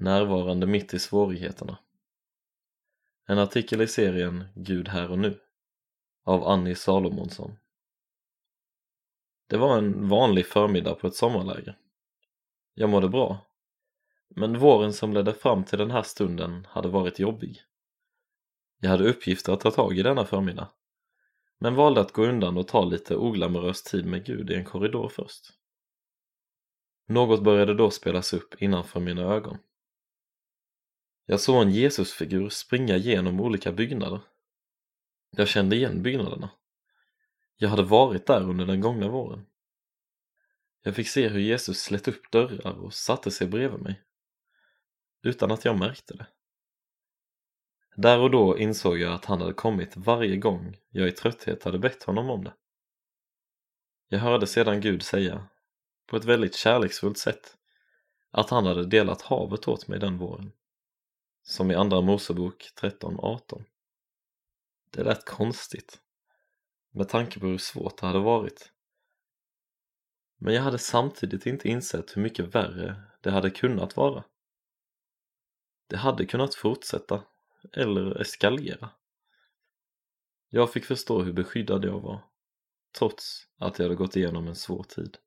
Närvarande mitt i svårigheterna. En artikel i serien Gud här och nu av Annie Salomonsson. Det var en vanlig förmiddag på ett sommarläger. Jag mådde bra. Men våren som ledde fram till den här stunden hade varit jobbig. Jag hade uppgifter att ta tag i denna förmiddag men valde att gå undan och ta lite oglamorös tid med Gud i en korridor först. Något började då spelas upp innanför mina ögon. Jag såg en Jesusfigur springa genom olika byggnader. Jag kände igen byggnaderna. Jag hade varit där under den gångna våren. Jag fick se hur Jesus slet upp dörrar och satte sig bredvid mig. Utan att jag märkte det. Där och då insåg jag att han hade kommit varje gång jag i trötthet hade bett honom om det. Jag hörde sedan Gud säga, på ett väldigt kärleksfullt sätt, att han hade delat havet åt mig den våren. Som i Andra Mosebok 13.18. Det lät konstigt, med tanke på hur svårt det hade varit. Men jag hade samtidigt inte insett hur mycket värre det hade kunnat vara. Det hade kunnat fortsätta eller eskalera. Jag fick förstå hur beskyddad jag var, trots att jag hade gått igenom en svår tid.